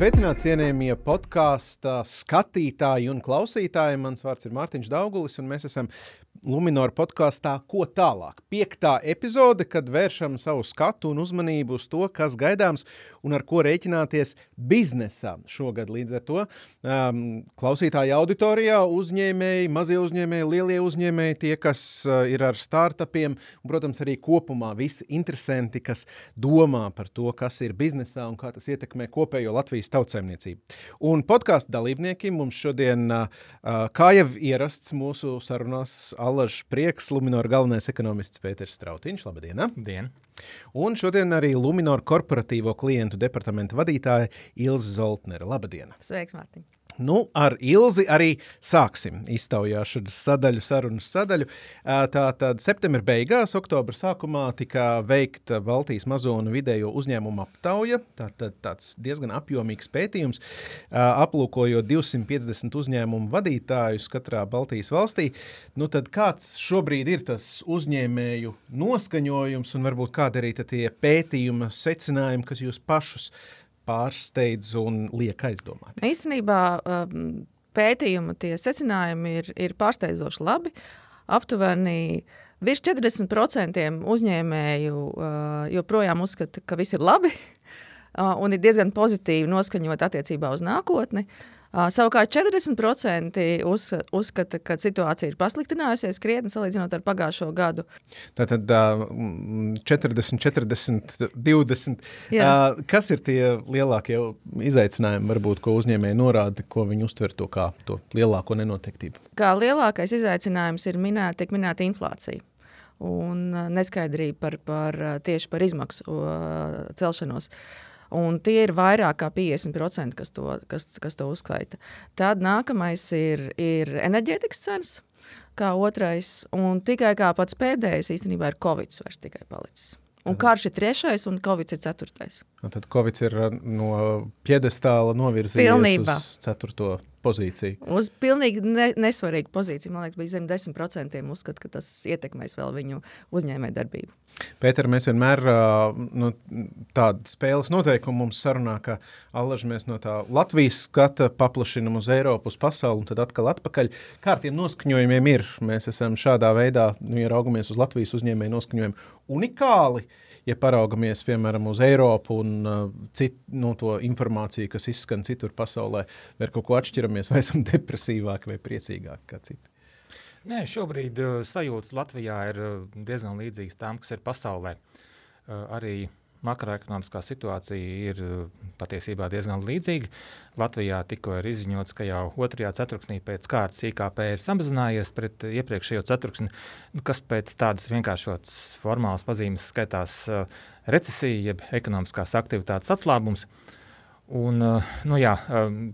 Sveicināti, cienījamie podkāstu skatītāji un klausītāji. Mans vārds ir Mārtiņš Daugulis, un mēs esam Lunčija podkāstā Ko tālāk? Piektā epizode, kad vēršam savu skatu un uzmanību uz to, kas gaidāms un ar ko rēķināties biznesā šogad. Līdz ar to um, klausītāju auditorijā uzņēmēji, mazie uzņēmēji, lielie uzņēmēji, tie, kas uh, ir ar startupiem, un, protams, arī kopumā visi interesanti, kas domā par to, kas ir biznesā un kā tas ietekmē kopējo Latvijas tautsēmniecību. Un podkāstu dalībnieki mums šodien, uh, uh, kā jau ierasts mūsu sarunās, Allažs prieks, Luminor galvenais ekonomists Pēters Strautiņš. Labdien! Dien. Un šodien arī Luminor korporatīvo klientu departamenta vadītāja Ilze Zoltnere. Labdien! Sveiks, Mārtiņ! Nu, ar Ilzi arī sāksim iztaujāšanas sadaļu, sarunas sadaļu. Tātad septembra beigās, oktobra sākumā tika veikta Baltijas mazo un vidējo uzņēmumu aptauja. Tātad tāds diezgan apjomīgs pētījums, aplūkojot 250 uzņēmumu vadītājus katrā Baltijas valstī. Nu, tad kāds šobrīd ir tas uzņēmēju noskaņojums un varbūt kādi arī tie pētījuma secinājumi, kas jūs pašus pārsteidz un liek aizdomāt? Īstenībā um, pētījuma tie secinājumi ir, ir pārsteidzoši labi. Aptuveni virs 40% uzņēmēju uh, joprojām uzskata, ka viss ir labi uh, un ir diezgan pozitīvi noskaņot attiecībā uz nākotni. Uh, Savukārt 40% uz, uzskata, ka situācija ir pasliktinājusies krietni salīdzinot ar pagājušo gadu. Tātad 40, 40, 20. Jā. Kas ir tie lielākie izaicinājumi, varbūt, ko uzņēmēji norāda, ko viņi uztver to kā to lielāko nenoteiktību? Kā lielākais izaicinājums ir minēt, tiek minēta inflācija un neskaidrība par, par, tieši par izmaksu celšanos. Uh, Un tie ir vairāk kā 50%, kas to, kas, kas to uzskaita. Tad nākamais ir, ir enerģētikas cenas, kā otrais, un tikai kā pats pēdējais īstenībā ir Covid vairs tikai palicis. Un karš ir trešais, un Covid ir ceturtais. Tad Covid ir uh, no piedestāla novirzījies Pilnībā. uz ceturto pozīciju. Uz pilnīgi ne, nesvarīgu pozīciju. Man liekas, bija zem 10% uzskata, ka tas ietekmēs vēl viņu uzņēmē darbību. Pēter, mēs vienmēr nu, tādu spēles noteikumu mums sarunā, ka allaž mēs no tā Latvijas skata paplašinam uz Eiropu, uz pasauli un tad atkal atpakaļ. Kā ar tiem noskaņojumiem ir? Mēs esam šādā veidā, nu, ja raugamies uz Latvijas uzņēmēju noskaņojumu, unikāli. Uh, ja paraugamies piemēram uz Eiropu un uh, citu no nu, to informāciju, kas izskan citur pasaulē, vai ar kaut ko atšķiramies, vai esam depresīvāki vai priecīgāki kā citi? Nē, šobrīd uh, sajūtas Latvijā ir uh, diezgan līdzīgas tām, kas ir pasaulē. Uh, arī makroekonomiskā situācija ir patiesībā diezgan līdzīga. Latvijā tikko ir izziņots, ka jau otrajā ceturksnī pēc kārtas IKP ir samazinājies pret iepriekšējo ceturksni, kas pēc tādas vienkāršotas formālas pazīmes skaitās uh, recesija, jeb ekonomiskās aktivitātes atslābums. Un, uh, nu jā,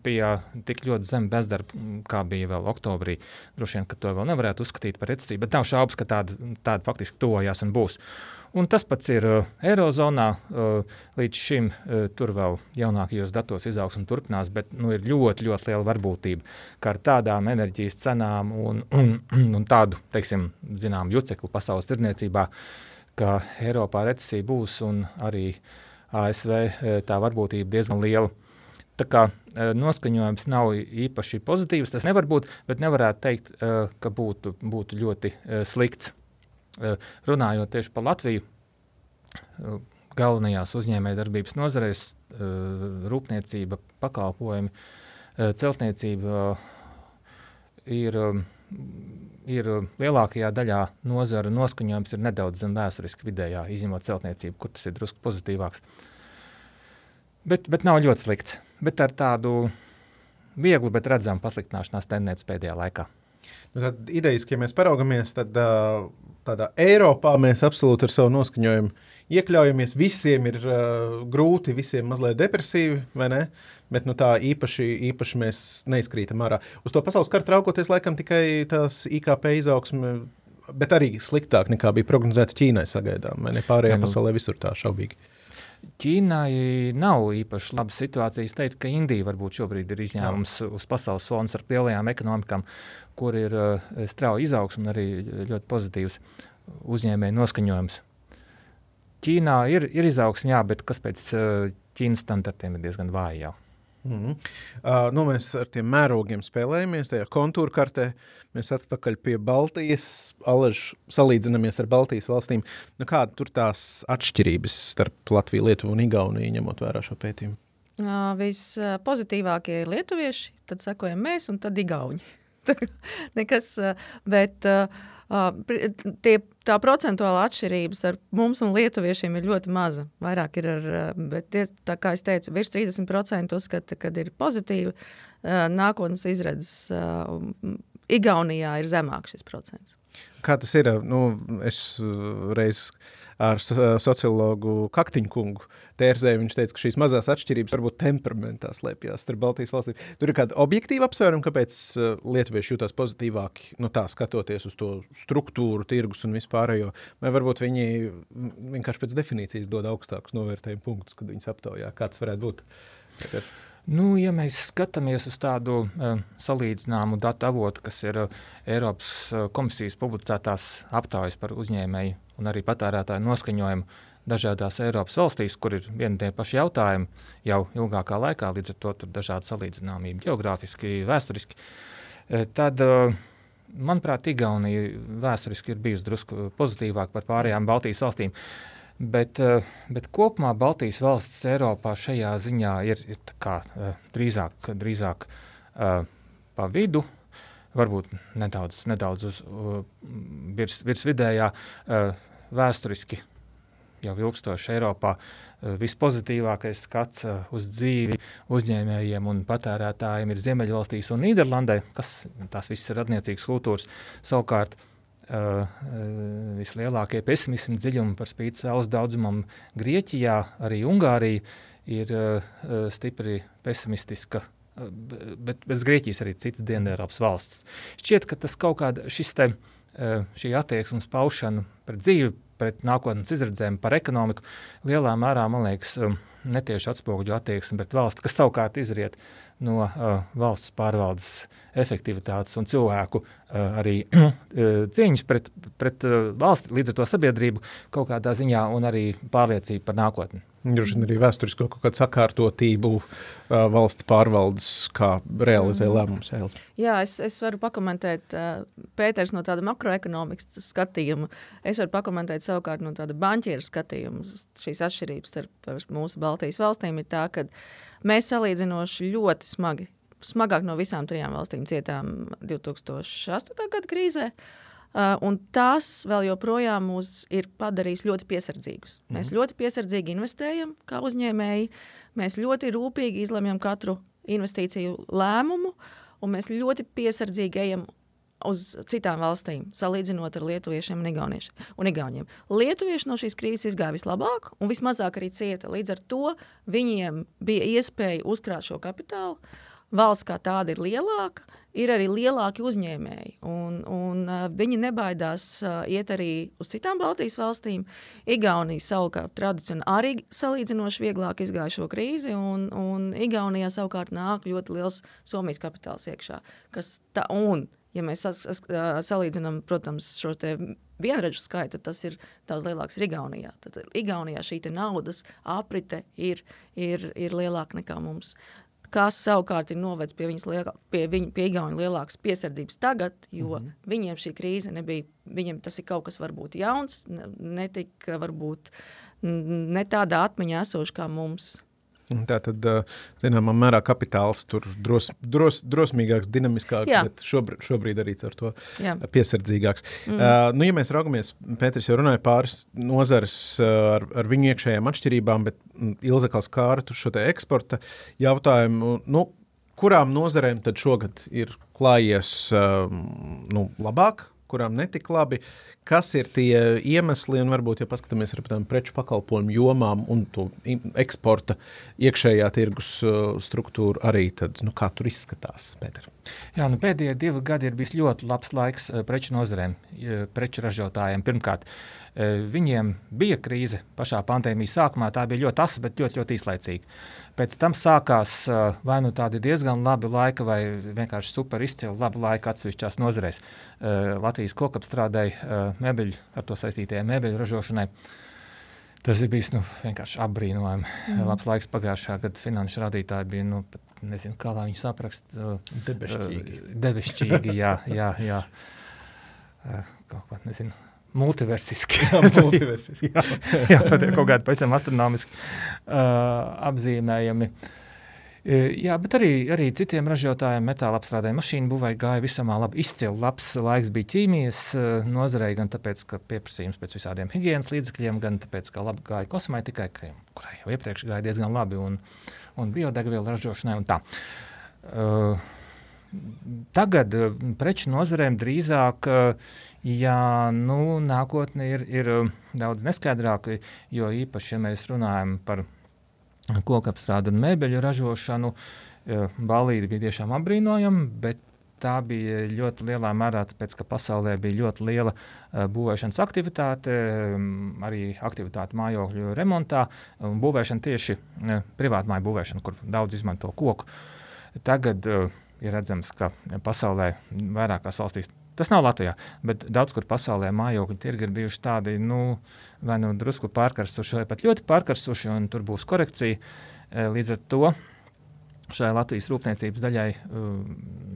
bija tik ļoti zema bezdarba, kā bija vēl oktobrī. Droši vien, ka to vēl nevarētu uzskatīt par recesiju, bet nav šaubas, ka tāda, tāda faktiski tojās un būs. Uh, Un tas pats ir uh, Eirozonā. Uh, līdz šim uh, tur vēl jaunākajos datos izaugsme turpinās, bet nu, ir ļoti, ļoti liela varbūtība, ka ar tādām enerģijas cenām un, un, un tādu, teiksim, zinām, jucekli pasaules tirniecībā, ka Eiropā recesija būs un arī ASV uh, tā varbūtība diezgan liela. Tā kā uh, noskaņojums nav īpaši pozitīvs, tas nevar būt, bet nevarētu teikt, uh, ka būtu, būtu ļoti slikts. Eh, runājot tieši par Latviju, eh, galvenajās uzņēmējdarbības nozarēs eh, - rūpniecība, pakalpojumi, celtniecība ir, ir lielākajā daļā nozara noskaņojums ir nedaudz zem vēsturiski vidējā, izņemot celtniecību, kur tas ir drusku pozitīvāks. Bet, bet nav ļoti slikts. Bet ar tādu vieglu, bet redzamu pasliktināšanās tendenci pēdējā laikā. Nu, tad idejas, ja mēs paraugamies, tad tādā Eiropā mēs absolūti ar savu noskaņojumu iekļaujamies. Visiem ir uh, grūti, visiem mazliet depresīvi, vai ne? Bet nu, tā īpaši, īpaši mēs neizkrītam ārā. Uz to pasaules kartu raugoties, laikam tikai tās IKP izaugsme, bet arī sliktāk nekā bija prognozēts Ķīnai sagaidām? Pārējā nu, pasaulē visur tā šaubīgi. Ķīnai nav īpaši laba situācija. Es teiktu, ka Indija varbūt šobrīd ir izņēmums Jā. uz pasaules fona ar lielajām ekonomikām, kur ir uh, strauja izaugsme un arī ļoti pozitīvs uzņēmēju noskaņojums. Ķīnā ir, ir izaugsme, jā, bet kas pēc uh, Ķīnas standartiem ir diezgan vāja. Mm -hmm. uh, nu, mēs ar tiem mērogiem spēlējamies. Tajā kontūra kartē mēs atpakaļ pie Baltijas, alaži salīdzinamies ar Baltijas valstīm. Nu, kāda tur tās atšķirības starp Latviju, Lietuvu un Igauniju, ņemot vērā šo pētījumu? Uh, Vispozitīvākie ir lietuvieši, tad sekojam mēs un tad Igauni. Nekas, bet uh, tie, tā procentuāla atšķirība starp mums un lietuviešiem ir ļoti maza. Vairāk ir ar, bet tie, tā kā es teicu, virs 30% uzskata, ka ir pozitīva nākotnes izredzes. Igaunijā ir zemāks šis procents. Kā tas ir? Nu, es reiz ar sociologu Kaktiņu kungu tērzēju, viņš teica, ka šīs mazās atšķirības varbūt temperamentā slēpjas starp Baltijas valstīm. Tur ir kāda objektīva apsvēruma, kāpēc lietuvieši jūtas pozitīvāki, nu tā skatoties uz to struktūru, tirgus un vispārējo, vai varbūt viņi vienkārši pēc definīcijas dod augstākus novērtējumu punktus, kad viņas aptaujā. Kāds varētu būt? Tātad. Nu, ja mēs skatāmies uz tādu uh, salīdzināmu datu avotu, kas ir uh, Eiropas uh, komisijas publicētās aptaujas par uzņēmēju un arī patērētāju noskaņojumu dažādās Eiropas valstīs, kur ir vieni tie paši jautājumi jau ilgākā laikā, līdz ar to tur dažādi salīdzināmība geogrāfiski, vēsturiski, tad, manuprāt, Igaunija vēsturiski ir bijusi drusku pozitīvāka par pārējām Baltijas valstīm. Uh, Bet, eh, bet kopumā Baltijas valsts Eiropā šajā ziņā ir, ir kā, eh, drīzāk, drīzāk uh, pa vidu, varbūt nedaudz, nedaudz uz, virs, virs vidējā, vēsturiski jau ilgstoši Eiropā vispozitīvākais skats uz dzīvi uzņēmējiem un patērētājiem ir Ziemeļvalstīs un Nīderlandē, kas tās visas ir radniecīgas kultūras. Savukārt uh, Uh, vislielākie pesimismu dziļumi par spīti saules daudzumam Grieķijā, arī Ungārija ir uh, stipri pesimistiska. Uh, bet bez Grieķijas arī citas Dienvidēropas valsts. Šķiet, ka tas kaut kāda te, šī attieksmes paušana pret dzīvi, pret nākotnes izredzēm, par ekonomiku lielā mērā, man liekas, um, netieši atspoguļo attieksmi pret valsti, kas savukārt izriet no uh, valsts pārvaldes efektivitātes un cilvēku uh, arī uh, cieņas pret, pret uh, valsti, līdz ar to sabiedrību kaut kādā ziņā un arī pārliecību par nākotni. Droši vien arī vēsturisko kaut kādu sakārtotību uh, valsts pārvaldes, kā realizē mm. lēmumus. Jā, es, es varu pakomentēt uh, Pēters no tāda makroekonomikas skatījuma. Es varu pakomentēt savukārt no tāda banķieru skatījuma. Šīs atšķirības starp mūsu Baltijas valstīm ir tā, ka mēs salīdzinoši ļoti smagi, smagāk no visām trijām valstīm cietām 2008. gada krīzē. Uh, un tas vēl joprojām mūs ir padarījis ļoti piesardzīgus. Mm -hmm. Mēs ļoti piesardzīgi investējam, kā uzņēmēji. Mēs ļoti rūpīgi izlemjam katru investīciju lēmumu, un mēs ļoti piesardzīgi ejam uz citām valstīm, salīdzinot ar lietuviešiem un, un igauniem. Lietuvieši no šīs krīzes izgāja vislabāk un vismazāk arī cieta. Līdz ar to viņiem bija iespēja uzkrāt šo kapitālu. Valsts kā tāda ir lielāka, ir arī lielāki uzņēmēji. Un, un, viņi nebaidās iet arī uz citām Baltijas valstīm. Igaunija savukārt tradicionāli arī salīdzinoši vieglāk izgāja šo krīzi, un, un Igaunijā savukārt nāk ļoti liels Somijas kapitāls iekšā. Tā, un, ja mēs sas, sas, salīdzinām, protams, šo vienradžu skaitu, tas ir daudz lielāks Igaunijā. Tad Igaunijā šī naudas aprite ir, ir, ir lielāka nekā mums kas savukārt ir novedis pie lielā, pie, viņa, pie Igaunijas lielākas piesardzības tagad, jo mm -hmm. viņiem šī krīze nebija, viņiem tas ir kaut kas varbūt jauns, netika varbūt ne tādā atmiņā esoši kā mums. Tā tad, zināmā mērā, kapitāls tur dros, dros, drosmīgāks, dinamiskāks, Jā. bet šobrīd, šobrīd arī ar to Jā. piesardzīgāks. Mm. Uh, nu, ja mēs raugamies, Pēters jau runāja pāris nozares uh, ar, ar viņu iekšējām atšķirībām, bet Ilzekals kāra tur šo te eksporta jautājumu, nu, kurām nozarēm tad šogad ir klājies uh, nu, labāk, kurām netik labi. Kas ir tie iemesli, un varbūt, ja paskatāmies ar tādām preču pakalpojumu jomām un to eksporta iekšējā tirgus uh, struktūru arī, tad nu, kā tur izskatās, Pēter? Jā, nu pēdējie divi gadi ir bijis ļoti labs laiks uh, preču nozarēm, preču ražotājiem. Pirmkārt, uh, viņiem bija krīze pašā pandēmijas sākumā, tā bija ļoti asa, bet ļoti, ļoti īslaicīga. Pēc tam sākās vai nu tādi diezgan labi laika, vai vienkārši super izcili labi laika atsevišķās nozarēs. Latvijas kokapstrādē, uh, mebeļu, ar to saistītajai mebeļu ražošanai. Tas ir bijis nu, vienkārši apbrīnojami. Mm. Labs laiks pagājušā gada finanšu rādītāji bija. Nu, pat, Nezinu, kā lai viņus apraksta. Uh, debešķīgi. Uh, debešķīgi, jā, jā. jā. Uh, kaut kā, nezinu, multiversiski. jā, multiversiski. jā, jā, kaut kādi pavisam astronomiski uh, apzīmējumi. Uh, Jā, bet arī, arī citiem ražotājiem metāla apstrādē mašīnu būvē gāja visam labi. Izcili labs laiks bija ķīmijas nozarei, gan tāpēc, ka pieprasījums pēc visādiem higiēnas līdzekļiem, gan tāpēc, ka labi gāja kosmētikai, kurai jau iepriekš gāja diezgan labi, un, un biodegvielu ražošanai un tā. Uh, tagad preču nozarēm drīzāk jā, nu, nākotne ir, ir daudz neskaidrāka, jo īpaši, ja mēs runājam par kokapstrādi un mēbeļu ražošanu. Balīti bija tiešām apbrīnojama, bet tā bija ļoti lielā mērā tāpēc, ka pasaulē bija ļoti liela uh, būvēšanas aktivitāte, um, arī aktivitāte mājokļu remontā un būvēšana tieši uh, privātmāju būvēšana, kur daudz izmanto koku. Tagad uh, ir redzams, ka pasaulē vairākās valstīs. Tas nav Latvijā, bet daudz kur pasaulē mājokļu tirgi ir bijuši tādi, nu, vai nu drusku pārkarstuši, vai pat ļoti pārkarstuši, un tur būs korekcija. E, līdz ar to šai Latvijas rūpniecības daļai uh,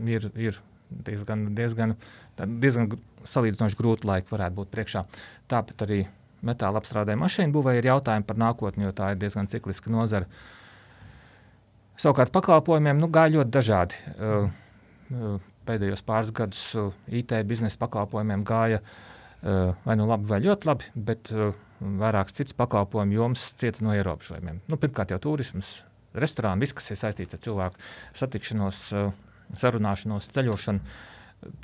ir, ir diezgan, diezgan, diezgan salīdzinoši grūti laiki varētu būt priekšā. Tāpat arī metāla apstrādē mašīnu būvē ir jautājumi par nākotni, jo tā ir diezgan cikliska nozara. Savukārt pakalpojumiem nu, gāja ļoti dažādi. Uh, uh, pēdējos pāris gadus IT biznesa pakalpojumiem gāja Eh, vai nu labi, vai ļoti labi, bet eh, vairākas citas pakalpojumu jomas cieta no ierobežojumiem. Nu, pirmkārt, jau turisms, restorāni, viss, kas ir saistīts ar cilvēku satikšanos, eh, sarunāšanos, ceļošanu.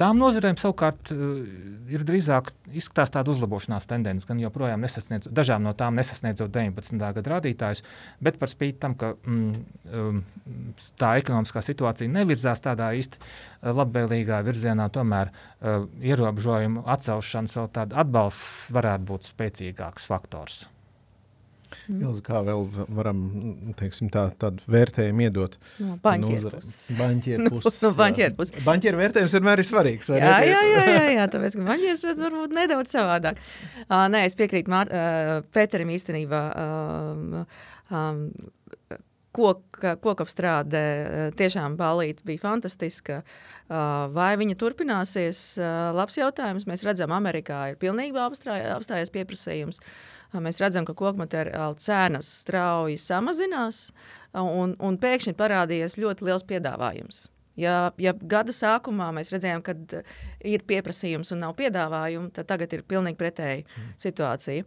Tām nozarēm savukārt eh, ir drīzāk izskatās tāda uzlabošanās tendence, gan joprojām nesasniedz, dažām no tām nesasniedzot 19. gada rādītājus, bet par spīti tam, ka mm, um, tā ekonomiskā situācija nevirzās tādā īsti eh, labvēlīgā virzienā, tomēr uh, ierobežojumu atcelšanas vēl tāda atbalsts varētu būt spēcīgāks faktors. Mm. Ilzi, kā vēl varam teiksim, tā, tādu vērtējumu iedot? No banķieru puses. Banķieru puses. no, no banķieru puses. Banķieru vērtējums vienmēr ir svarīgs. Jā, jā, jā, jā, jā, tāpēc, ka banķieris redz varbūt nedaudz savādāk. Uh, nē, es piekrītu Mār, uh, Pēterim īstenībā. Uh, um, koka, kokapstrāde tiešām balīti bija fantastiska. Vai viņa turpināsies? Labs jautājums. Mēs redzam, Amerikā ir pilnībā apstājies pieprasījums. Uh, mēs redzam, ka koku materiāla cenas strauji samazinās, un, un pēkšņi ir parādījies ļoti liels piedāvājums. Ja, ja gada sākumā mēs redzējām, ka ir pieprasījums un nav piedāvājuma, tad tagad ir pilnīgi pretēja mm. situācija.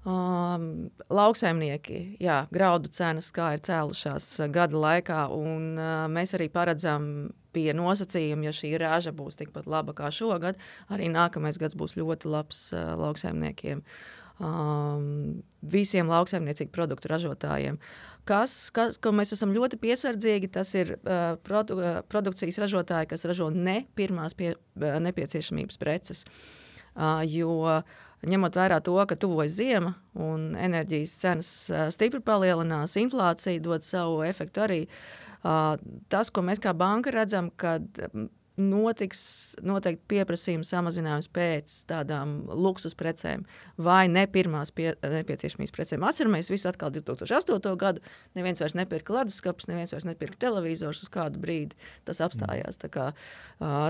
Um, lauksaimnieki, jā, graudu cenas kā ir cēlušās gada laikā, un uh, mēs arī paredzam pie nosacījuma, ja šī raža būs tikpat laba kā šogad, arī nākamais gads būs ļoti labs uh, lauksaimniekiem. Uh, um, visiem lauksaimniecību produktu ražotājiem. Kas, kas, ko mēs esam ļoti piesardzīgi, tas ir uh, produ, uh, produkcijas ražotāji, kas ražo ne pirmās pie, uh, nepieciešamības preces. Uh, jo ņemot vērā to, ka tuvojas ziema un enerģijas cenas uh, stipri palielinās, inflācija dod savu efektu arī. Uh, tas, ko mēs kā banka redzam, kad notiks noteikti pieprasījuma samazinājums pēc tādām luksus precēm vai ne pirmās pie, nepieciešamības precēm. Atceramies, visu atkal 2008. gadu. Neviens vairs nepirka leduskapis, neviens vairs nepirka televizors uz kādu brīdi. Tas apstājās. Tā kā,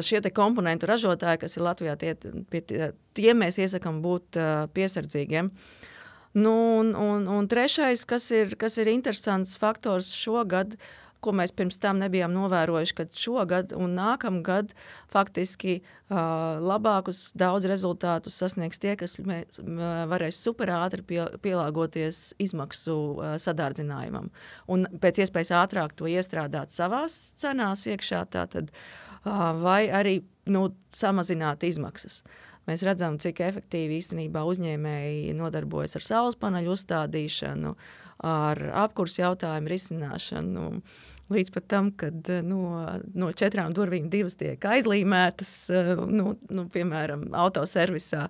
šie komponentu ražotāji, kas ir Latvijā, tie, pie tiem mēs iesakām būt piesardzīgiem. Nu, un, un, un trešais, kas ir, kas ir interesants faktors šogad, uh, ko mēs pirms tam nebijām novērojuši, ka šogad un nākamgad faktiski uh, labākus daudz rezultātus sasniegs tie, kas mē, varēs superātri pie, pielāgoties izmaksu uh, sadārdzinājumam. Un pēc iespējas ātrāk to iestrādāt savās cenās iekšā, tātad, uh, vai arī nu, samazināt izmaksas. Mēs redzam, cik efektīvi īstenībā uzņēmēji nodarbojas ar saules paneļu uzstādīšanu, ar apkursu jautājumu risināšanu. Līdz pat tam, kad no, no četrām durvīm divas tiek aizlīmētas, eh, nu, nu, piemēram, autoservisā.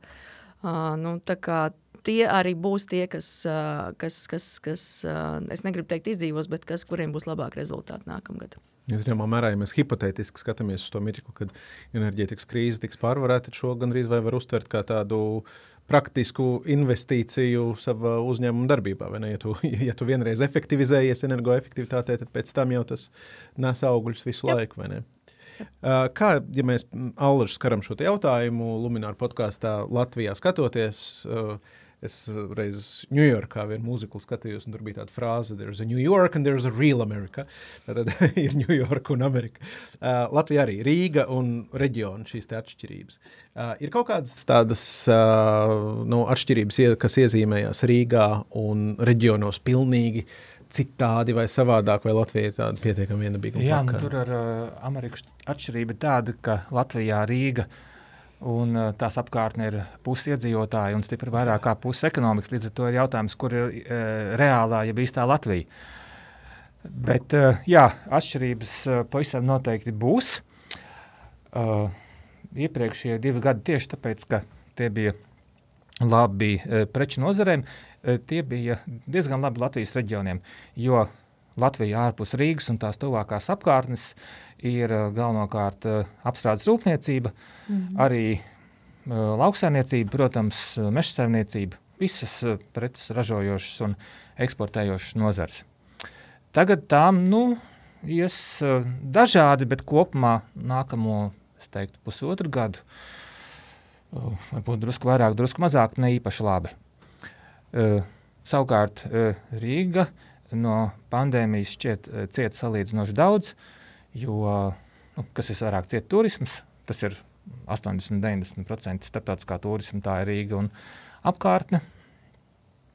Uh, nu, tie arī būs tie, kas, kas, kas, kas es negribu teikt izdzīvos, bet kas, kuriem būs labāk rezultāti nākamgad. Zināmā mērā, ja mēs hipotētiski skatāmies uz to mirkli, kad enerģētikas krīze tiks pārvarēta, šo gandrīz vai var uztvert kā tādu praktisku investīciju savā uzņēmuma darbībā. Ja tu, ja tu vienreiz efektivizējies energoefektivitātē, tad pēc tam jau tas nes augļus visu Jā. laiku. Kā, ja mēs Allažu skaram šo jautājumu, Lunčija podkāstā Latvijā skatoties, uh, Es reiz Ņujorkā vienu mūziklu skatījos, un tur bija tāda frāze, there's a New York and there's a real America. Tad ir New York un Amerika. Uh, Latvija arī Rīga un reģiona šīs atšķirības. Uh, ir kaut kādas tādas uh, nu, atšķirības, kas iezīmējās Rīgā un reģionos pilnīgi citādi vai savādāk, vai Latvija ir tāda pietiekami vienabīga? Jā, nu, tur ar uh, Ameriku atšķirība tāda, ka Latvijā Rīga uh, un uh, tās apkārtne ir pusi iedzīvotāji un stipri vairāk kā pusi ekonomikas. Līdz ar to ir jautājums, kur ir uh, reālā, ja īstā Latvija. Bet uh, jā, atšķirības uh, pavisam noteikti būs. Uh, iepriekšējie divi gadi tieši tāpēc, ka tie bija labi uh, preču nozarēm, uh, tie bija diezgan labi Latvijas reģioniem, jo Latvija ārpus Rīgas un tās tuvākās apkārtnes ir uh, galvenokārt uh, apstrādes rūpniecība, mm -hmm. arī uh, lauksaimniecība, protams, meža saimniecība, visas preces ražojošas un eksportējošas nozars. Tagad tām nu, ies dažādi, bet kopumā nākamo, teiktu, pusotru gadu, varbūt drusku vairāk, drusku mazāk, ne īpaši labi. Savukārt Rīga no pandēmijas šķiet cieta salīdzinoši daudz, uh, jo nu, kas visvairāk cieta turisms, tas ir 80-90% starptautiskā turisma, tā ir Rīga un apkārtne.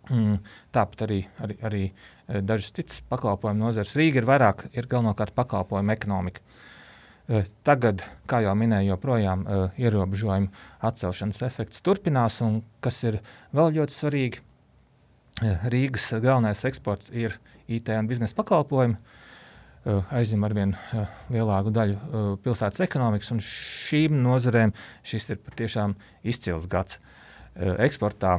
Mm, tāpat arī, arī, arī eh, dažas citas pakalpojumu nozares. Rīga ir vairāk, ir galvenokārt pakalpojumu ekonomika. Eh, tagad, kā jau minēju, joprojām eh, ierobežojumu atcelšanas efekts turpinās, un kas ir vēl ļoti svarīgi, Rīgas galvenais eksports ir IT un biznesa pakalpojumi. Eh, aizņem ar vien eh, lielāku daļu eh, pilsētas ekonomikas, un šīm nozarēm šis ir patiešām izcils gads. Eksportā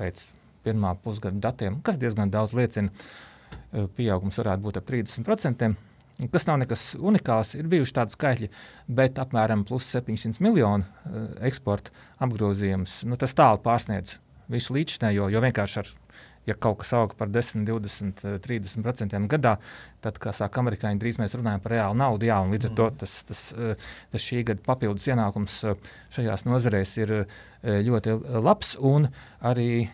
pēc pirmā pusgada datiem, kas diezgan daudz liecina, pieaugums varētu būt ap 30%. Tas nav nekas unikāls, ir bijuši tādi skaitļi, bet apmēram 700 miljonu eksporta apgrozījums. Nu, tas tālu pārsniedz visu līdzinējo, jo vienkārši ar ja kaut kas aug par 10, 20, 30% gadā, tad, kā saka amerikāņi, drīz mēs runājam par reālu naudu. Jā, līdz ar to mm. tas, tas, eh, tas šī gada papildus ienākums eh, šajās nozarēs ir eh, ļoti labs. Un arī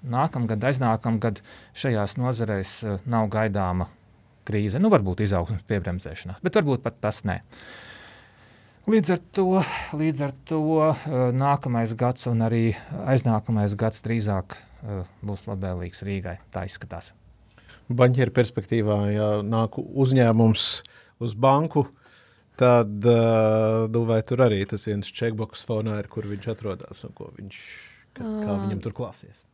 nākamgad, aiznākamgad šajās nozarēs nav gaidāma krīze. Nu, varbūt izaugsmes piebremzēšanās, bet varbūt pat tas ne. Līdz ar to, līdz ar to nākamais gads un arī aiznākamais gads drīzāk būs labvēlīgs Rīgai. Tā izskatās. Banķieru perspektīvā, ja nāk uzņēmums uz banku, tad uh, nu, vai tur arī tas viens checkbox fonā ir, kur viņš atrodas un viņš, kā, kā viņam tur klāsies?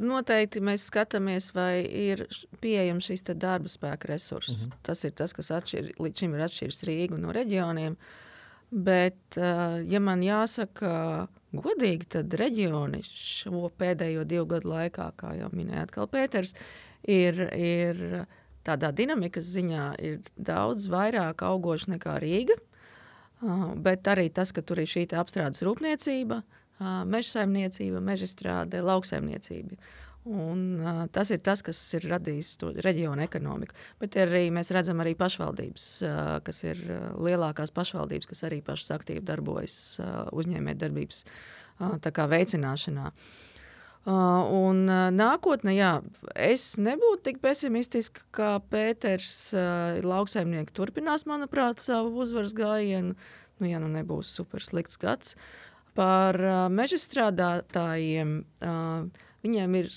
Noteikti mēs skatāmies, vai ir pieejams šis darba spēka resurss. Uh mhm. -huh. Tas ir tas, kas atšķir, līdz šim ir atšķiris Rīgu no reģioniem. Bet, uh, ja man jāsaka, godīgi, tad reģioni šo pēdējo divu gadu laikā, kā jau minēja atkal Pēters, ir, ir tādā dinamikas ziņā ir daudz vairāk augoši nekā Rīga. Uh, bet arī tas, ka tur ir šī apstrādes rūpniecība, uh, meža saimniecība, meža strāde, lauksaimniecība. Un, uh, tas ir tas, kas ir radījis to reģionu ekonomiku. Bet arī mēs redzam arī pašvaldības, uh, kas ir uh, lielākās pašvaldības, kas arī pašas aktīvi darbojas uh, uzņēmējdarbības uh, veicināšanā. Uh, un uh, nākotnē, jā, es nebūtu tik pesimistiska, kā Pēters. Uh, lauksaimnieki turpinās, manuprāt, savu uzvaras gājienu. Nu, ja nu nebūs super slikts gads. Par uh, meža strādātājiem. Uh, Viņiem ir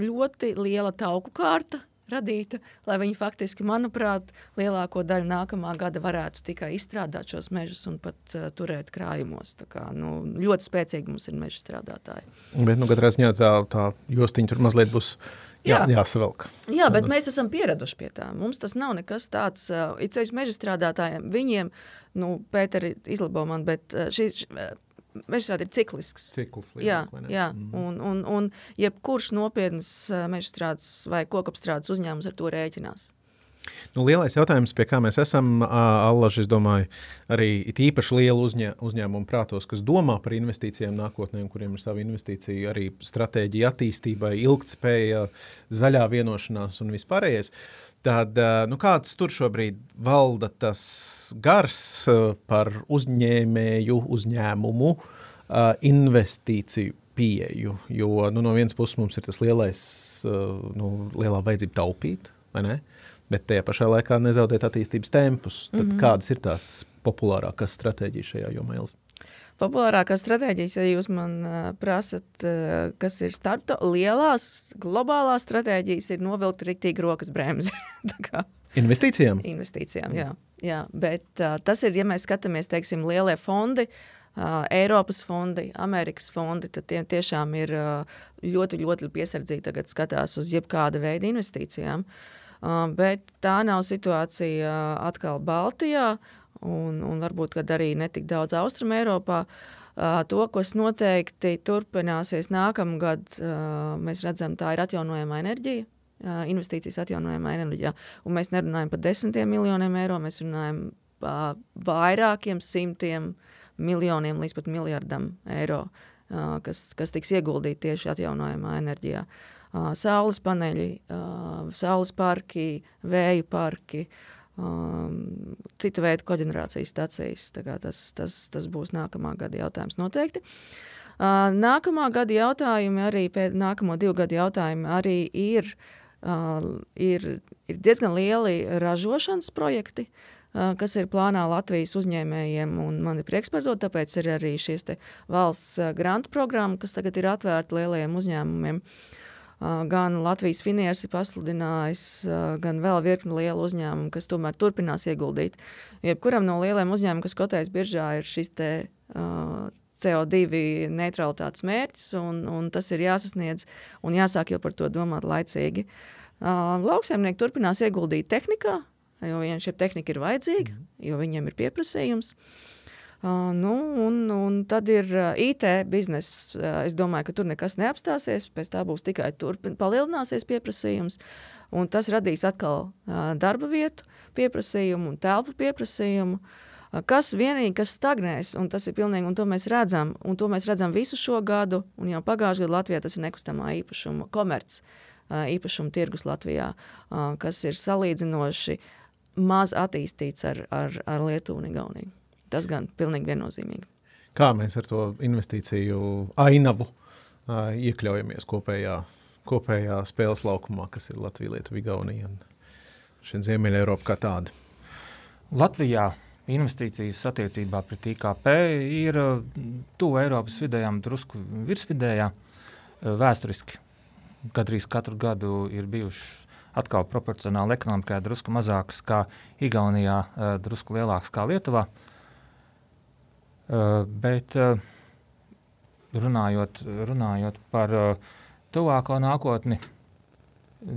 ļoti liela tauku kārta radīta, lai viņi faktiski, manuprāt, lielāko daļu nākamā gada varētu tikai izstrādāt šos mežus un pat uh, turēt krājumos. Tā kā, nu, ļoti spēcīgi mums ir meža strādātāji. Bet, nu, katrā ziņā tā, tā jostiņa tur mazliet būs. Jā, jā, jāsavelk. Jā, bet mēs esam pieraduši pie tā. Mums tas nav nekas tāds, uh, it sevišķi meža strādātājiem. Viņiem, nu, Pēteri izlabo man, bet uh, šī, mežstrāde ir ciklisks. Cikls jā, lielāk, jā. Mm. Un, un, un jebkurš nopietns mežstrādes vai kokapstrādes uzņēmums ar to rēķinās. Nu, lielais jautājums, pie kā mēs esam, Allaž, es domāju, arī īpaši lielu uzņē, uzņēmumu prātos, kas domā par investīcijām nākotnē, kuriem ir sava investīcija, arī stratēģija attīstībai, ilgtspēja, zaļā vienošanās un vispārējais. Tad, nu, kāds tur šobrīd valda tas gars par uzņēmēju, uzņēmumu investīciju pieeju? Jo nu, no vienas puses mums ir tas lielais, nu, lielā vajadzība taupīt, vai ne? bet tajā pašā laikā nezaudēt attīstības tempus. Tad mm -hmm. kādas ir tās populārākās stratēģijas šajā jomā? Populārākās stratēģijas, ja jūs man uh, prasat, uh, kas ir starta, lielās globālās stratēģijas, ir novilkt rīktīgi rokas bremzi. Investīcijām? Investīcijām, jā. jā. Bet uh, tas ir, ja mēs skatāmies, teiksim, lielie fondi, uh, Eiropas fondi, Amerikas fondi, tad tie tiešām ir uh, ļoti, ļoti piesardzīgi tagad skatās uz jebkāda veida investīcijām. Uh, Uh, bet tā nav situācija uh, atkal Baltijā un, un varbūt arī netik daudz Austrum Eiropā. Uh, to, kas noteikti turpināsies nākamgad, mēs redzam, tā ir atjaunojama enerģija, investīcijas atjaunojamā enerģijā. Un mēs nerunājam par desmitiem miljoniem eiro, mēs runājam par vairākiem simtiem miljoniem līdz pat miljardam eiro, kas, kas tiks ieguldīti tieši atjaunojamā enerģijā. Uh, saules paneļi, saules parki, vēju parki, cita veida koģenerācijas stacijas. Tas, tas, tas būs nākamā gada jautājums noteikti. Nākamā gada jautājumi, arī pēc nākamo divu gadu jautājumi, arī ir, ir, ir diezgan lieli ražošanas projekti. Uh, kas ir plānā Latvijas uzņēmējiem. Man ir prieks par to, tāpēc ir arī šīs valsts grantu programma, kas tagad ir atvērta lielajiem uzņēmumiem. Uh, gan Latvijas finieris ir pasludinājis, gan vēl virkni lielu uzņēmumu, kas tomēr turpinās ieguldīt. Jebkuram no lieliem uzņēmumiem, kas kotējas biržā, ir šis te, uh, CO2 neutralitātes mērķis, un, un tas ir jāsasniedz un jāsāk jau par to domāt laicīgi. Uh, lauksaimnieki turpinās ieguldīt tehnikā, jo viņiem šī tehnika ir vajadzīga, mhm. jo viņiem ir pieprasījums. Uh, Uh, nu, un, un tad ir IT bizness. Es domāju, ka tur nekas neapstāsies. Pēc tam būs tikai turpin, palielināsies pieprasījums. Un tas radīs atkal uh, darba vietu pieprasījumu un telpu pieprasījumu. Uh, kas vienīgi kas stagnēs, un tas ir pilnīgi, un to mēs redzam, un to mēs redzam visu šo gadu, un jau pagājušajā gadā Latvijā tas ir nekustamā īpašuma, komerc uh, īpašuma tirgus Latvijā, kas ir salīdzinoši maz attīstīts ar, ar, ar Lietuvu un Igauniju. Tas gan pilnīgi viennozīmīgi. Kā mēs ar to investīciju ainavu uh, iekļaujamies kopējā, kopējā spēles laukumā, kas ir Latvija, Lietuva, Igaunija un Ziemeļa Eiropa kā tāda? Latvijā investīcijas attiecībā pret IKP ir tuvu Eiropas vidējām, drusku virsvidējā. Vēsturiski gandrīz katru gadu ir bijušas atkal proporcionāli ekonomikai drusku mazākas kā Igaunijā, drusku lielākas kā Lietuvā. Uh, Uh, bet uh, runājot, runājot par uh, tuvāko nākotni,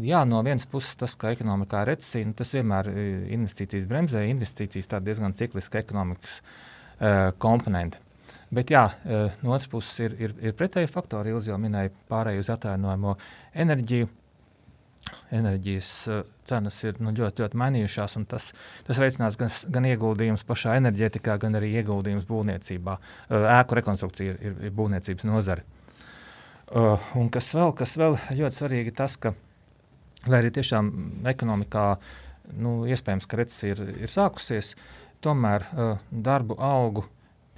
jā, no vienas puses tas, ka ekonomikā ir recesija, nu, tas vienmēr investīcijas bremzē, investīcijas tā diezgan cikliska ekonomikas komponente. Bet jā, no otras puses ir, ir, ir pretēji faktori. Ilgi jau minēja pārēju uz atjaunojamo enerģiju enerģijas uh, cenas ir nu, ļoti, ļoti mainījušās. Tas, tas veicinās gan, gan ieguldījumus pašā enerģētikā, gan arī ieguldījumus būvniecībā. Uh, ēku rekonstrukcija ir, ir, būvniecības nozare. Uh, un kas vēl, kas vēl ļoti svarīgi, tas, ka, lai arī tiešām ekonomikā nu, iespējams, ka recesija ir, ir sākusies, tomēr darbu algu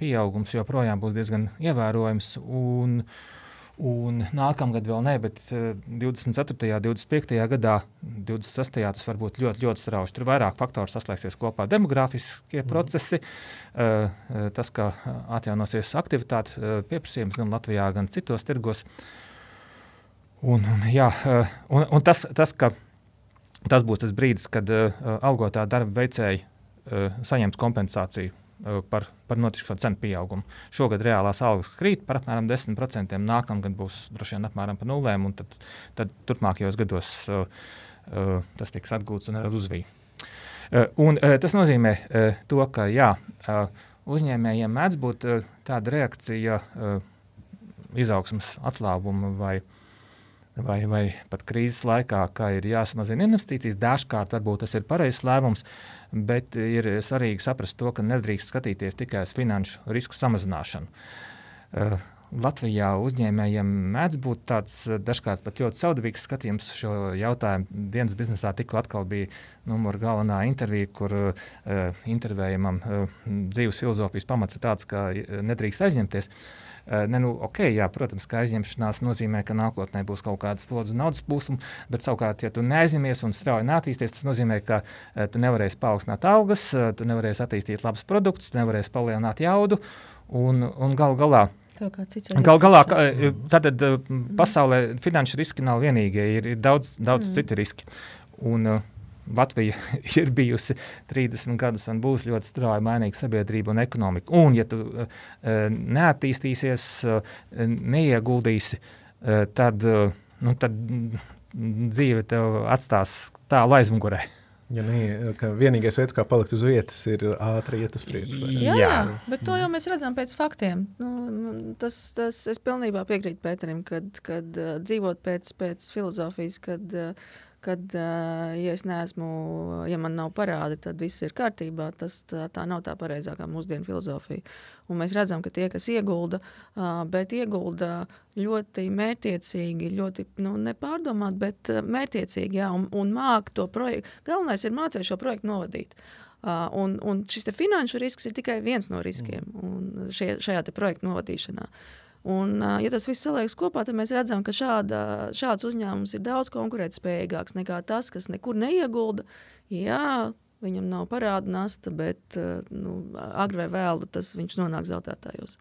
pieaugums joprojām būs diezgan ievērojams. Un, uh, Un nākamgad vēl ne, bet 24. un 25. gadā, 26. tas var būt ļoti, ļoti strauji. Tur vairāk faktoru saslēgsies kopā. Demogrāfiskie mm. procesi, uh, tas, ka atjaunosies aktivitāte, pieprasījums gan Latvijā, gan citos tirgos. Un, jā, un, un tas, tas, ka tas būs tas brīdis, kad algotā darba veicēji saņems kompensāciju Eh, par, par notikušo cenu pieaugumu. Šogad reālās algas krīt par apmēram 10%, nākamgad būs droši vien apmēram par nulēm, un tad, tad turpmākajos gados uh, uh, tas tiks atgūts un uzvīts. Uh, un, uh, tas nozīmē uh, to, ka jā, uh, uzņēmējiem mēdz būt tāda reakcija izaugsmas atslābuma vai, vai, vai pat krīzes laikā, ka ir jāsamazina investīcijas. Dažkārt varbūt tas ir pareizs lēmums, bet ir svarīgi saprast to, ka nedrīkst skatīties tikai uz finanšu risku samazināšanu. Latvijā uzņēmējiem mēdz būt tāds dažkārt pat ļoti saudabīgs skatījums šo jautājumu. Dienas biznesā tikko atkal bija numura galvenā intervija, kur uh, intervējumam uh, dzīves filozofijas pamats ir tāds, ka nedrīkst aizņemties. Uh, ne, nu, okay, jā, protams, ka aizņemšanās nozīmē, ka nākotnē būs kaut kāda slodze naudas plūsma, bet savukārt, ja tu neaizņemies un strauji neattīsties, tas nozīmē, ka uh, tu nevarēsi paaugstināt algas, uh, tu nevarēsi attīstīt labus produktus, tu nevarēsi palielināt jaudu un, un galu galā Galu galā, tātad pasaulē finanšu riski nav vienīgie, ir, ir daudz, daudz mm. citu riski. Un, uh, Latvija ir bijusi 30 gadus un būs ļoti strauji mainīga sabiedrība un ekonomika. Un, ja tu uh, neattīstīsies, uh, neieguldīsi, uh, tad, uh, nu, tad dzīve tev atstās tālu aizmugurē. Ja ne, vienīgais veids, kā palikt uz vietas, ir ātri iet uz priekšu. Jā, jā, bet to jau mēs redzam pēc faktiem. Nu, nu, tas, tas, es pilnībā piekrītu Pēterim, kad, kad uh, dzīvot pēc, pēc filozofijas, kad uh, kad, ja es neesmu, ja man nav parādi, tad viss ir kārtībā. Tas tā, tā nav tā pareizākā mūsdienu filozofija. Un mēs redzam, ka tie, kas iegulda, bet iegulda ļoti mērķiecīgi, ļoti nu, nepārdomāt, bet mērķiecīgi, jā, un, un māk to projektu. Galvenais ir mācīt šo projektu novadīt. Uh, un, un šis finanšu risks ir tikai viens no riskiem mm. šie, šajā projekta novadīšanā. Uh, Un, ja tas viss saliekas kopā, tad mēs redzam, ka šāda, šāds uzņēmums ir daudz konkurētspējīgāks nekā tas, kas nekur neiegulda. Jā, viņam nav parāda nasta, bet nu, agrāk vai vēlu tas viņš nonāk zaudētājos.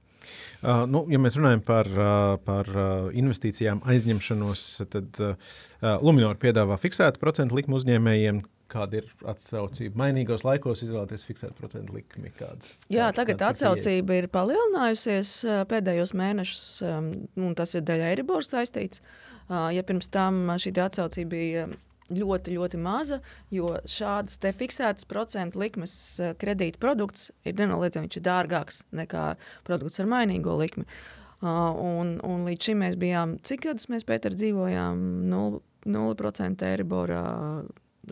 Uh, nu, ja mēs runājam par, uh, par investīcijām, aizņemšanos, tad uh, Luminor piedāvā fiksētu procentu likmu uzņēmējiem, kāda ir atsaucība. Mainīgos laikos izvēlēties fiksētu procentu likmi. Kādas, Jā, kādas, tagad kādas atsaucība ir palielinājusies pēdējos mēnešus, un tas ir daļai Eiribor saistīts. Ja pirms tam šī atsaucība bija ļoti, ļoti maza, jo šādas fiksētas procentu likmes kredīta produkts ir nenoliedzami dārgāks nekā produkts ar mainīgo likmi. Uh, un, un līdz šim mēs bijām, cik gadus mēs Pēter dzīvojām? 0%, 0 Eiriborā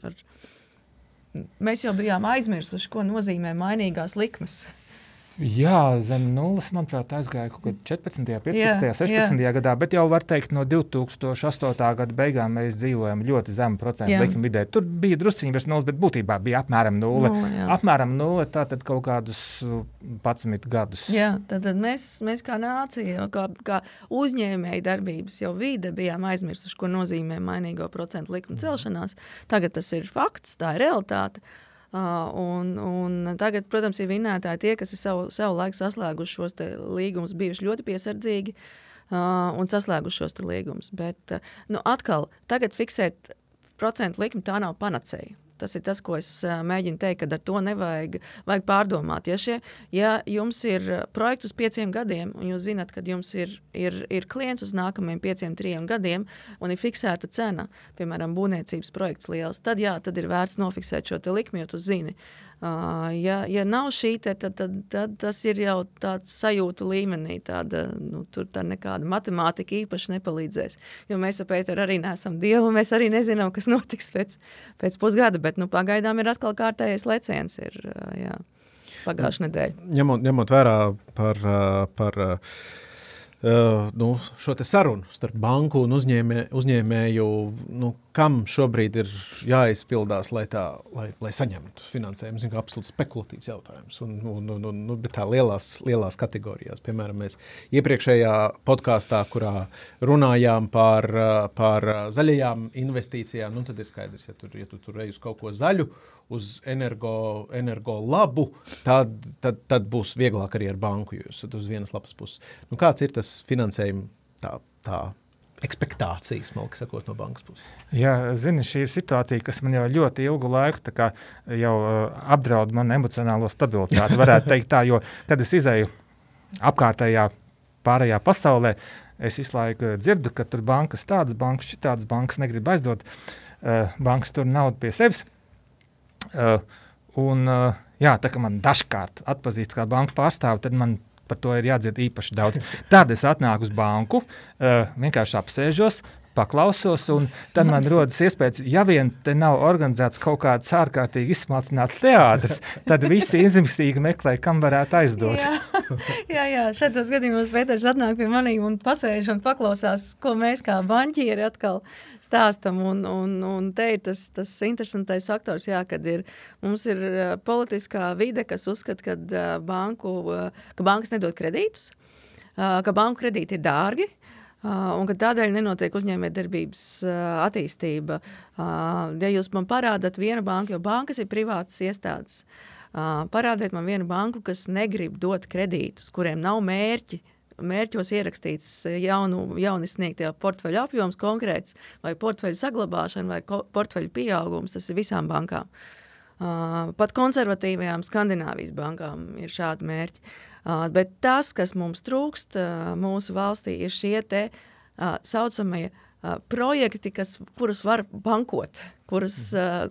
ar mēs jau bijām aizmirsuši, ko nozīmē mainīgās likmes. Jā, zem nulles, manuprāt, aizgāja kaut kādā 14, 15, jā, 16 jā. gadā, bet jau var teikt, no 2008. gada beigām mēs dzīvojam ļoti zemu procentu likuma vidē. Tur bija drusciņi virs nulles, bet būtībā bija apmēram nulle. nulle apmēram nulle, tātad kaut kādus 11 gadus. Jā, tad, tad mēs, mēs kā nācija, kā, kā uzņēmēji darbības jau vide bijām aizmirsuši, ko nozīmē mainīgo procentu likuma celšanās. Tagad tas ir fakts, tā ir realitāte. Uh, un, un tagad, protams, ir vinētāji tie, kas ir savu, savu laiku saslēguši šos līgumus, bijuši ļoti piesardzīgi uh, un saslēguši šos līgumus. Bet uh, nu, atkal, tagad fiksēt procentu likmi tā nav panacēja. Tas ir tas, ko es mēģinu teikt, ka ar to nevajag pārdomāt. Ja, šie, ja jums ir projekts uz pieciem gadiem, un jūs zināt, ka jums ir, ir, ir klients uz nākamajiem pieciem, trim gadiem, un ir fiksēta cena, piemēram, būvniecības projekts liels, tad jā, tad ir vērts nofiksēt šo likmi, jo tu zini, ja, ja nav šī, te, tad, tad, tad tas ir jau tāds sajūtu līmenī. Tāda, nu, tur tā nekāda matemātika īpaši nepalīdzēs. Jo mēs ar Pēteru arī neesam dievi, mēs arī nezinām, kas notiks pēc, pēc pusgada. Bet nu, pagaidām ir atkal kārtējais leciens. Ir, jā, pagājušā nedēļa. Ņemot, ņemot vērā par. par nu, šo sarunu starp banku un uzņēmē, uzņēmēju, nu, kam šobrīd ir jāizpildās, lai, tā, lai, lai saņemtu finansējumu. Tas ir absolūti spekulatīvs jautājums. Un, un, un, un, nu, bet tā lielās, lielās kategorijās, piemēram, mēs iepriekšējā podkāstā, kurā runājām par, par zaļajām investīcijām, nu, tad ir skaidrs, ja, tur, ja tu tur ej uz kaut ko zaļu, uz energo, energo labu, tad, tad, tad būs vieglāk arī ar banku, jo jūs esat uz vienas lapas puses. Nu, kāds ir tas finansējums tā, tā ekspektācijas, malki sakot, no bankas puses? Jā, zini, šī situācija, kas man jau ļoti ilgu laiku jau uh, apdraud manu emocionālo stabilitāti, varētu teikt tā, jo kad es izēju apkārtējā pārējā pasaulē, es visu laiku dzirdu, ka tur bankas tādas, bankas šitādas, bankas negrib aizdot, uh, bankas tur naudu pie sevis. Uh, un, uh, Jā, tā kā man dažkārt atpazīst kā banka pārstāvi, tad man par to ir jādzird īpaši daudz. Tad es atnāku uz banku, uh, vienkārši apsēžos, paklausos, un tad man rodas iespējas, ja vien te nav organizēts kaut kāds ārkārtīgi izsmalcināts teātris, tad visi izmisīgi meklē, kam varētu aizdot. Jā, jā, jā. šādos gadījumos Pēters atnāk pie maniem un pasēž un paklausās, ko mēs kā banķieri atkal stāstam, un, un, un te ir tas, tas interesantais faktors, jā, kad ir, mums ir uh, politiskā vide, kas uzskata, ka, uh, banku, uh, ka bankas nedod kredītus, ka banku kredīti ir dārgi, Uh, un ka tādēļ nenotiek uzņēmējdarbības uh, attīstība. Uh, ja jūs man parādat vienu banku, jo bankas ir privātas iestādes, parādiet man vienu banku, kas negrib dot kredītus, kuriem nav mērķi. Mērķos ierakstīts jaunu, jaunu sniegtajā portfeļa apjoms konkrēts, vai portfeļa saglabāšana, vai portfeļa pieaugums. Tas ir visām bankām. Uh, pat konservatīvajām Skandināvijas bankām ir šādi mērķi. Uh, bet tas, kas mums trūkst uh, mūsu valstī, ir šie te uh, saucamie projekti, kas, kurus var bankot, kurus,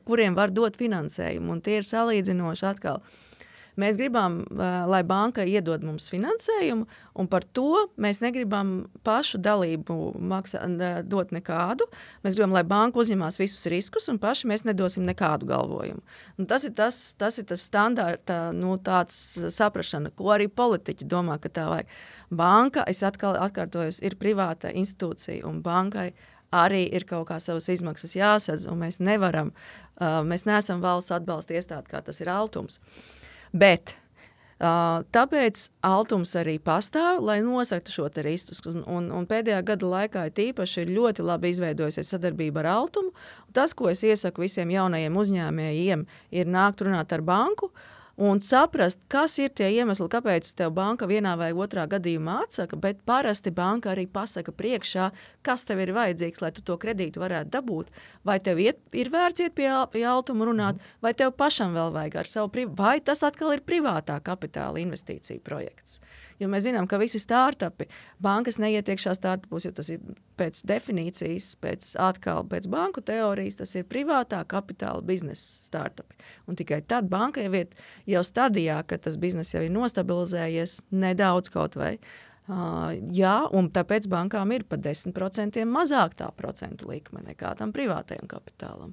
kuriem var dot finansējumu. Un tie ir salīdzinoši atkal Mēs gribam, lai banka iedod mums finansējumu, un par to mēs negribam pašu dalību maksā, dot nekādu. Mēs gribam, lai banka uzņemās visus riskus, un paši mēs nedosim nekādu galvojumu. Un tas ir tas, tas ir tas standarta nu, saprašana, ko arī politiķi domā, ka tā vajag. Banka, es atkal atkārtoju, ir privāta institūcija, un bankai arī ir kaut kā savas izmaksas jāsadz, un mēs nevaram, uh, mēs neesam valsts atbalsta iestāde, kā tas ir Altums. Uh, Bet Uh, tāpēc Altums arī pastāv, lai nosaktu šo risku. Un, un, un pēdējā gada laikā tīpaši ir ļoti labi izveidojusies sadarbība ar Altumu. Tas, ko es iesaku visiem jaunajiem uzņēmējiem, ir nākt runāt ar banku, uh, un saprast, kas ir tie iemesli, kāpēc tev banka vienā vai otrā gadījumā atsaka. Bet parasti banka arī pasaka priekšā, kas tev ir vajadzīgs, lai tu to kredītu varētu dabūt. Vai tev iet, ir vērts iet pie, pie altuma runāt, vai tev pašam vēl vajag ar savu, vai tas atkal ir privātā kapitāla investīcija projekts. Jo mēs zinām, ka visi startupi, bankas neiet iekšā startupos, jo tas ir pēc definīcijas, pēc atkal pēc banku teorijas, tas ir privātā kapitāla biznesa startupi. Un tikai tad banka jau ir jau stadijā, kad tas bizness jau ir nostabilizējies nedaudz kaut vai. Uh, jā, un tāpēc bankām ir pat 10% mazāk tā procentu likme nekā tam privātajam kapitālam.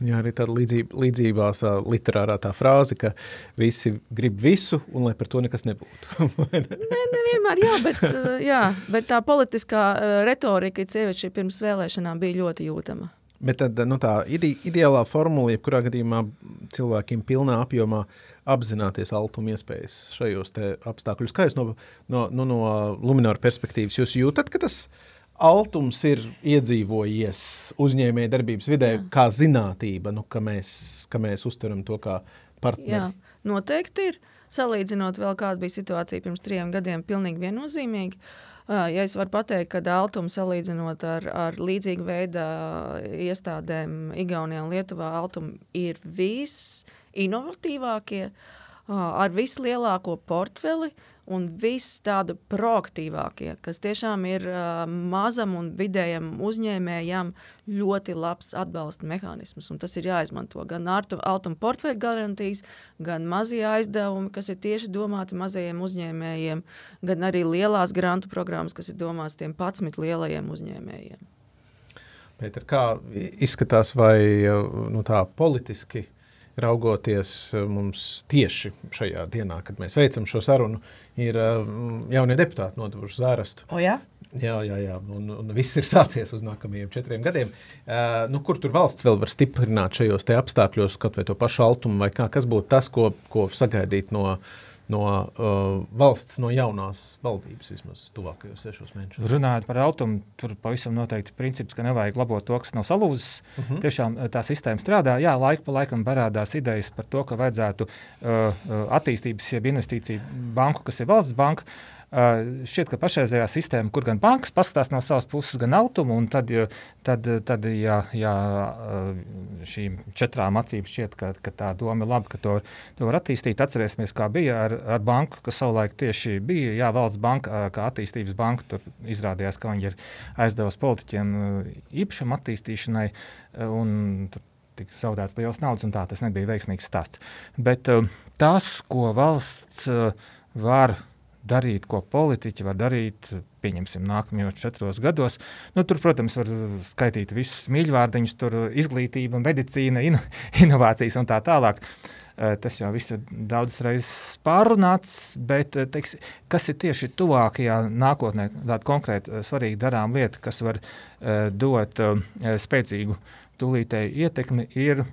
Jā, arī tāda līdzība, līdzībās literārā tā frāze, ka visi grib visu, un lai par to nekas nebūtu. ne? ne, nevienmēr, jā, bet, jā, bet tā politiskā retorika sievieši pirms vēlēšanām bija ļoti jūtama. Bet tad, nu, tā ide, ideālā formula, jebkurā gadījumā cilvēkiem pilnā apjomā apzināties altuma iespējas šajos apstākļos. Kā jūs no, no, no, no Luminora perspektīvas jūs jūtat, ka tas ir? Altums ir iedzīvojies uzņēmēja darbības vidē, Jā. kā zinātība, nu, ka, mēs, ka mēs uztveram to kā partneri. Jā, noteikti ir. Salīdzinot vēl kāda bija situācija pirms trim gadiem, pilnīgi viennozīmīgi. Ja es varu pateikt, ka Altums salīdzinot ar, ar līdzīgu veidu iestādēm Igaunijā un Lietuvā, Altum ir visinovatīvākie, ar vislielāko portfeli, uh, un viss tādu proaktīvākie, kas tiešām ir uh, mazam un vidējam uzņēmējam ļoti labs atbalsta mehānisms. Tas ir jāizmanto gan altuma portfeļu garantijas, gan mazie aizdevumi, kas ir tieši domāti mazajiem uzņēmējiem, gan arī lielās grantu programmas, kas ir domāts tiem 11 lielajiem uzņēmējiem. Pēter, kā izskatās vai nu, tā politiski? Raugoties eh, mums tieši šajā dienā, kad mēs veicam šo sarunu, ir eh, jaunie deputāti nodevuši zvērestu. O, jā? Jā, jā, jā. Un, un viss ir sācies uz nākamajiem četriem gadiem. Uh, nu, kur tur valsts vēl var stiprināt šajos apstākļos, kaut vai to pašu altumu, vai kā, kas būtu tas, ko, ko sagaidīt no uh, no uh, valsts, no jaunās valdības vismaz tuvākajos sešos mēnešos. Runājot par automu, tur pavisam noteikti princips, ka nevajag labot to, kas nav salūzis. Uh mhm. -huh. Tiešām uh, tā sistēma strādā. Jā, laika pa laikam parādās idejas par to, ka vajadzētu uh, uh attīstības, jeb investīciju banku, kas ir valsts banka. Uh, Uh, šķiet, ka pašreizējā sistēma, kur gan bankas paskatās no savas puses, gan automu, un tad, tad, tad ja, ja šīm četrām acīm šķiet, ka, ka tā doma ir laba, ka to, to var attīstīt. Atcerēsimies, kā bija ar, ar banku, kas savulaik tieši bija jā, valsts banka, kā attīstības banka. Tur izrādījās, ka viņi ir aizdevusi politiķiem īpašumu attīstīšanai. Un tur tika zaudēts liels naudas, un tā tas nebija veiksmīgs stāsts. Bet tas, ko valsts var darīt, ko politiķi var darīt, pieņemsim, nākamajos četros gados. Nu, tur, protams, var skaitīt visus mīļvārdiņus, tur izglītība, medicīna, in, inovācijas un tā tālāk. Tas jau viss ir daudzas reizes pārunāts, bet teiks, kas ir tieši tuvākajā nākotnē, tāda konkrēta svarīga darām lieta, kas var dot spēcīgu tūlītēju ietekmi, ir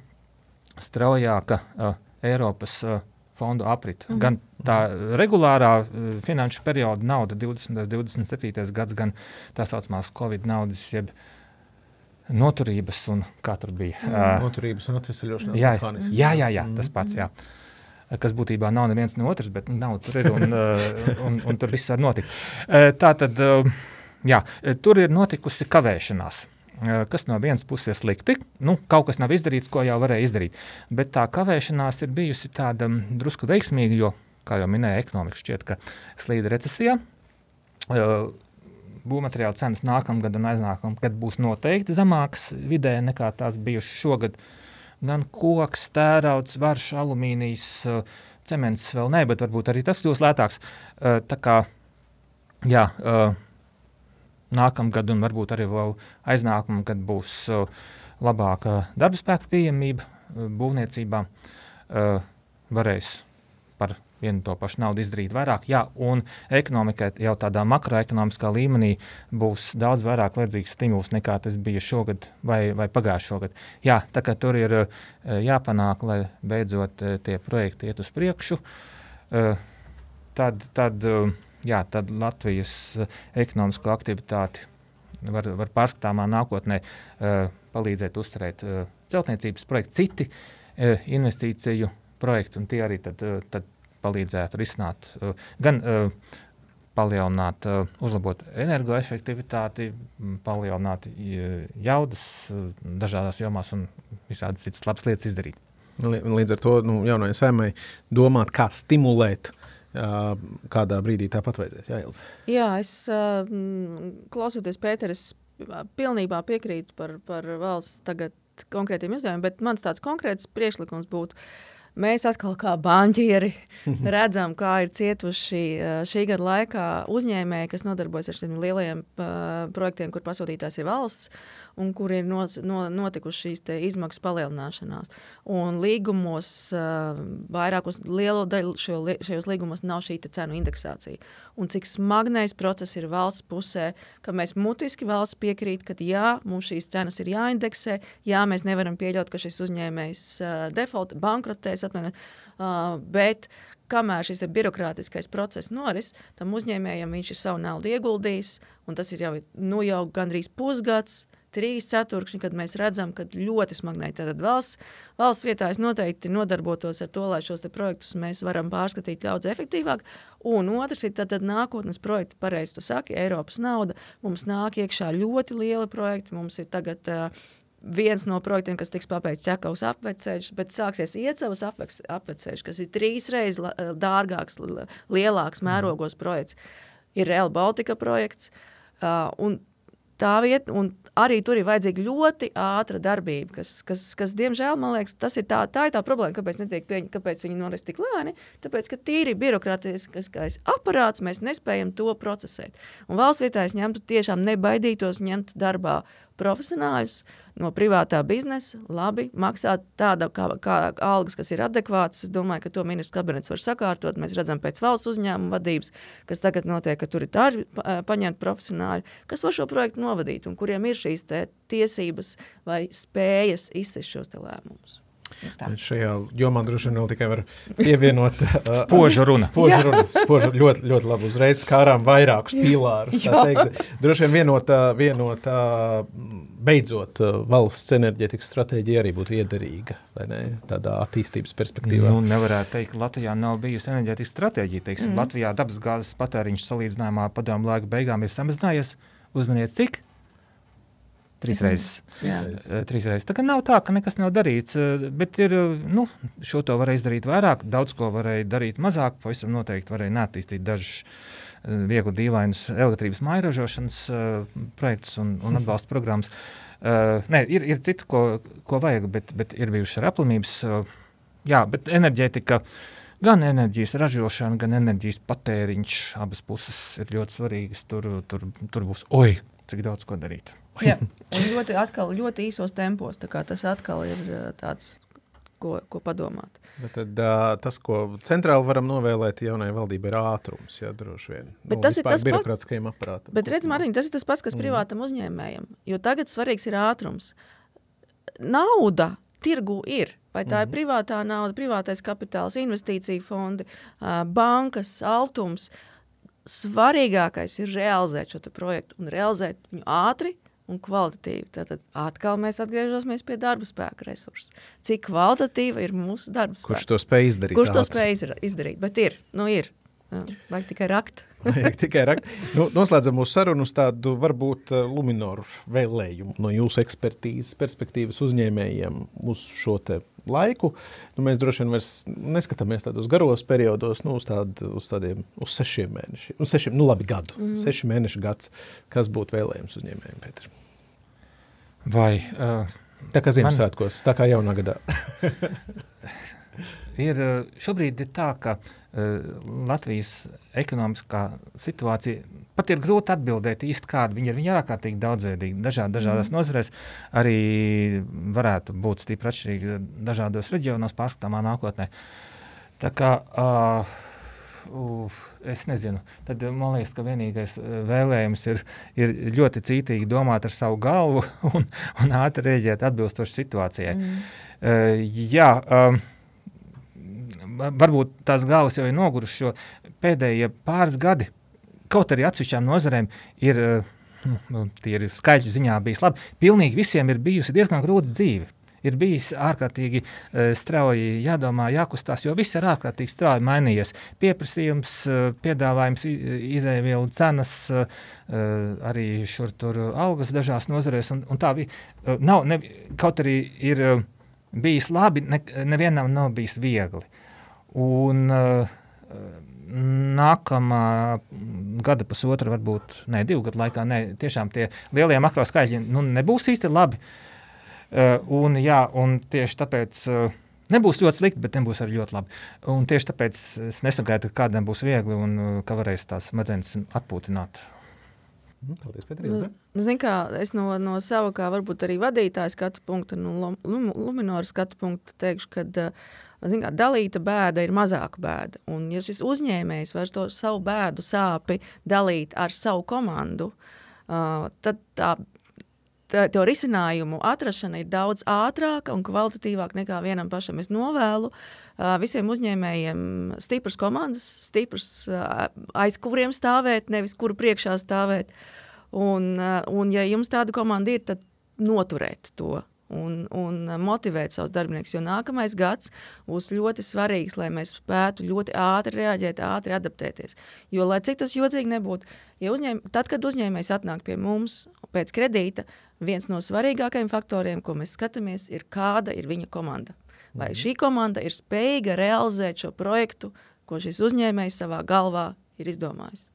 straujāka Eiropas fondu apriti. Mm -hmm. Gan tā regulārā uh, finanšu perioda nauda, 20. un 27. gads, gan tā saucamās Covid naudas, jeb noturības un kā tur bija. Uh, noturības un atvesaļošanās jā, mehānisms. Jā, jā, jā, tas pats. Jā. Kas būtībā nav neviens no otras, bet nav tur ir un, uh, un, un tur viss var notikt. Uh, tā tad, uh, jā, tur ir notikusi kavēšanās kas no vienas puses ir slikti. Nu, kaut kas nav izdarīts, ko jau varēja izdarīt. Bet tā kavēšanās ir bijusi tāda drusku veiksmīga, jo, kā jau minēja, ekonomika šķiet, ka slīd recesijā. Būvmateriāla cenas nākamgad un aiznākamgad būs noteikti zemākas vidē nekā tās bijušas šogad. Gan koks, tērauds, varš, alumīnijas, cements vēl ne, bet varbūt arī tas kļūs lētāks. Tā kā, jā, nākamgad, un varbūt arī vēl aiznākamā gada būs uh, labāka darba spēka pieejamība uh, būvniecībā. Uh, varēs par vienu to pašu naudu izdarīt vairāk. Jā, un ekonomikai jau tādā makroekonomiskā līmenī būs daudz vairāk vajadzīgs stimuls nekā tas bija šogad vai, vai pagājušā gada. Jā, tā kā tur ir jāpanāk, lai beidzot tie projekti iet uz priekšu, tad. tad uh, jā, tad Latvijas eh, ekonomisko aktivitāti var, var pārskatāmā nākotnē uh, palīdzēt uzturēt uh, celtniecības projektu, citi uh, investīciju projekti, un tie arī tad, uh, tad palīdzētu risināt uh, gan uh, palielināt, uh, uzlabot energoefektivitāti, palielināt jaudas uh, dažādās jomās un visādas citas labas lietas izdarīt. Līdz ar to nu, jaunajai saimai domāt, kā stimulēt uh, kādā brīdī tāpat vajadzēs. Jā, Ilze. Jā es klausoties Pēteris, pilnībā piekrītu par, par valsts tagad konkrētiem izdevumiem, bet mans tāds konkrēts priekšlikums būtu. Mēs atkal kā banķieri redzam, kā ir cietuši šī gada laikā uzņēmēji, kas nodarbojas ar šiem lielajiem uh, projektiem, kur pasūtītājs ir valsts un kur ir nos, no, notikušas šīs izmaksu palielināšanās. Un līgumos, uh, vairākos lielo daļu šo, šajos līgumos nav šī cenu indeksācija. Un cik smagnējs process ir valsts pusē, ka mēs mutiski valsts piekrīt, ka jā, mums šīs cenas ir jāindeksē, jā, mēs nevaram pieļaut, ka šis uzņēmējs uh, default bankrotēs, atvainojiet, uh, bet kamēr šis birokrātiskais process noris, tam uzņēmējam viņš ir savu naudu ieguldījis, un tas ir jau, nu, jau gandrīz pusgads trīs ceturkšņi, kad mēs redzam, ka ļoti smagnēji tātad valsts, valsts vietā es noteikti nodarbotos ar to, lai šos projektus mēs varam pārskatīt daudz efektīvāk. Un otrs ir tad, tad nākotnes projekti, pareizi tu saki, Eiropas nauda. Mums nāk iekšā ļoti lieli projekti, mums ir tagad uh, viens no projektiem, kas tiks pabeigts Čakavas apveceļš, bet sāksies Iecavas apveceļš, kas ir trīs reizes dārgāks, lielāks mērogos projekts. Ir Real Baltica projekts. Uh, un tā vieta, un arī tur ir vajadzīga ļoti ātra darbība, kas, kas, kas diemžēl, man liekas, tas ir tā, tā ir tā problēma, kāpēc, pieņ, kāpēc viņi noris tik lēni. Tāpēc, ka tīri birokrātiskais aparāts mēs nespējam to procesēt. Un valsts vietā es ņemtu tiešām nebaidītos ņemt darbā profesionāļus no privātā biznesa, labi maksāt tāda kā, kā algas, kas ir adekvātas. Es domāju, ka to ministrs kabinets var sakārtot. Mēs redzam pēc valsts uzņēmuma vadības, kas tagad notiek, ka tur ir tā paņemti profesionāļi, kas var šo projektu novadīt un kuriem ir šīs tiesības vai spējas izsist šos lēmumus. Tā. Šajā jomā droši vien vēl tikai var pievienot spožu runu. Spožu runu. Spožu, ļoti, ļoti labi. Uzreiz skārām vairākus pīlārus. Droši vien vienot, vienot beidzot valsts enerģetikas stratēģija arī būtu iederīga ne, tādā attīstības perspektīvā. Nu, nevarētu teikt, ka Latvijā nav bijusi enerģetikas stratēģija. Teiksim, mm. Latvijā dabasgāzes patēriņš salīdzinājumā padomu laiku beigām ir samazinājies. Uzmaniet, cik? Trīs mhm. reizes. Mm. Trīs reizes. Tā nav tā, ka nekas nav darīts, bet ir, nu, šo to varēja izdarīt vairāk, daudz ko varēja darīt mazāk. Pavisam noteikti varēja neattīstīt dažus viegli dīvainus elektrības mairažošanas projektus un, un atbalsta programmas. Nē, ir, ir citi, ko, ko vajag, bet, bet ir bijušas arī aplimības. Jā, bet enerģētika, gan enerģijas ražošana, gan enerģijas patēriņš, abas puses ir ļoti svarīgas. Tur, tur, tur būs, oi, cik daudz ko darīt. Jā, un ļoti, atkal, ļoti īsos tempos. Tas atkal ir tāds ko, ko padomāt. Bet tad, uh, tas, ko centrāli varam novēlēt jaunai valdībai, ir ātrums. Jā, droši vien. Bet nu, tas ir tas pats. Aparātam, bet redz, Mārtiņ, tas ir tas pats, kas mm. privātam uzņēmējam. Jo tagad svarīgs ir ātrums. Nauda tirgu ir. Vai tā mm. ir mhm. privātā nauda, privātais kapitāls, investīcija fondi, uh, bankas, altums. Svarīgākais ir realizēt šo projektu un realizēt viņu ātri, un kvalitatīvi. Tad atkal mēs atgriežamies pie darba spēka resursa. Cik kvalitatīva ir mūsu darba spēks? Kurš to spēj izdarīt? Kurš to spēj izdarīt? Bet ir, nu ir. Vajag tikai rakt. Vajag tikai rakt. Nu, noslēdzam mūsu sarunu uz tādu varbūt uh, luminoru vēlējumu no jūsu ekspertīzes perspektīvas uzņēmējiem uz šo te laiku. Nu, mēs droši vien vairs neskatāmies tādos garos periodos, nu, uz, tād, uz tādiem uz sešiem mēnešiem. Nu, sešiem, nu labi, gadu. Mm. Seši mēneši gads. Kas būtu vēlējums uzņēmējiem, Pēter? Vai... Uh, tā kā Ziemassvētkos, man... tā kā jaunā gadā. ir, šobrīd ir tā, ka uh, Latvijas ekonomiskā situācija pat ir grūti atbildēt īsti kāda viņa ir. Viņa ir ārkārtīgi daudzveidīga. Dažād, dažādās mm. nozarēs arī varētu būt stipri atšķirīga dažādos reģionos pārskatāmā nākotnē. Tā kā uh, uh, es nezinu, tad man liekas, ka vienīgais vēlējums ir, ir ļoti cītīgi domāt ar savu galvu un, un ātri rēģēt atbilstoši situācijai. Mm. Uh, jā, um, varbūt tās galvas jau ir nogurušas, jo pēdējie pāris gadi kaut arī atsevišķām nozarēm ir, eh, nu, tie ir skaļu ziņā bijis labi, pilnīgi visiem ir bijusi diezgan grūta dzīve. Ir bijis ārkārtīgi uh, strauji jādomā, jākustās, jo viss ir ārkārtīgi strauji mainījies. Pieprasījums, uh, piedāvājums, izēvielu cenas, uh, arī šur tur algas dažās nozarēs. Un, un tā. Uh, nav, ne, kaut arī ir bijis labi, ne, nevienam nav bijis viegli. Un, uh, nākamā gada pusotra, varbūt ne divu gadu laikā, ne, tiešām tie lielie makro skaitļi nu, nebūs īsti labi. Uh, un, jā, un tieši tāpēc uh, nebūs ļoti slikti, bet nebūs arī ļoti labi. Un tieši tāpēc es nesagaidu, ka kādam būs viegli un uh, ka varēs tās smadzenes atpūtināt. Nu, paldies, Petrīna. Nu, nu, zin kā, es no, no sava, kā varbūt arī vadītāja skatu punkta, no lum, Luminora skatu punkta teikšu, ka uh, kā, dalīta bēda ir mazāka bēda. Un, ja šis uzņēmējs var to savu bēdu sāpi dalīt ar savu komandu, uh, tad tā, tā, to risinājumu atrašana ir daudz ātrāka un kvalitatīvāka nekā vienam pašam. Es novēlu uh, visiem uzņēmējiem stipras komandas, stipras uh, aiz kuriem stāvēt, nevis kuru priekšā stāvēt. Un, uh, un ja jums tāda komanda ir, tad noturēt to un, un motivēt savus darbiniekus. Jo nākamais gads būs ļoti svarīgs, lai mēs spētu ļoti ātri reaģēt, ātri adaptēties. Jo, lai cik tas jocīgi nebūtu, ja uzņēm, tad, kad uzņēmējs atnāk pie mums pēc kredīta, viens no svarīgākajiem faktoriem, ko mēs skatāmies, ir kāda ir viņa komanda. Vai mhm. šī komanda ir spējīga realizēt šo projektu, ko šis uzņēmējs savā galvā ir izdomājis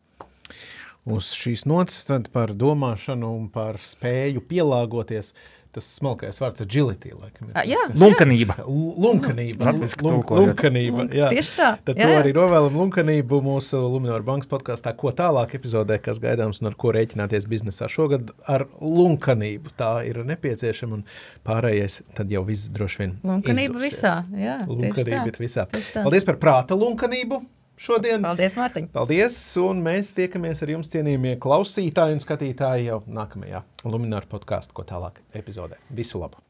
uz šīs nocis par domāšanu un par spēju pielāgoties. Tas smalkais vārds ir agility. Laikam, ir, jā, tas, lunkanība. Lunkanība. Lunk, lunkanība jā. Tieši tā. Tad jā. to arī novēlam lunkanību mūsu Luminora bankas podkāstā, ko tālāk epizodē, kas gaidāms un ar ko rēķināties biznesā. Šogad ar lunkanību tā ir nepieciešama un pārējais tad jau viss droši vien Lunkanība izdosies. visā. Jā, lunkanība visā. Paldies par prāta lunkanību šodien. Paldies, Mārtiņ! Paldies, un mēs tiekamies ar jums, cienījamie klausītāji un skatītāji, jau nākamajā Lunāra podkāstu, ko tālāk epizodē. Visu labu!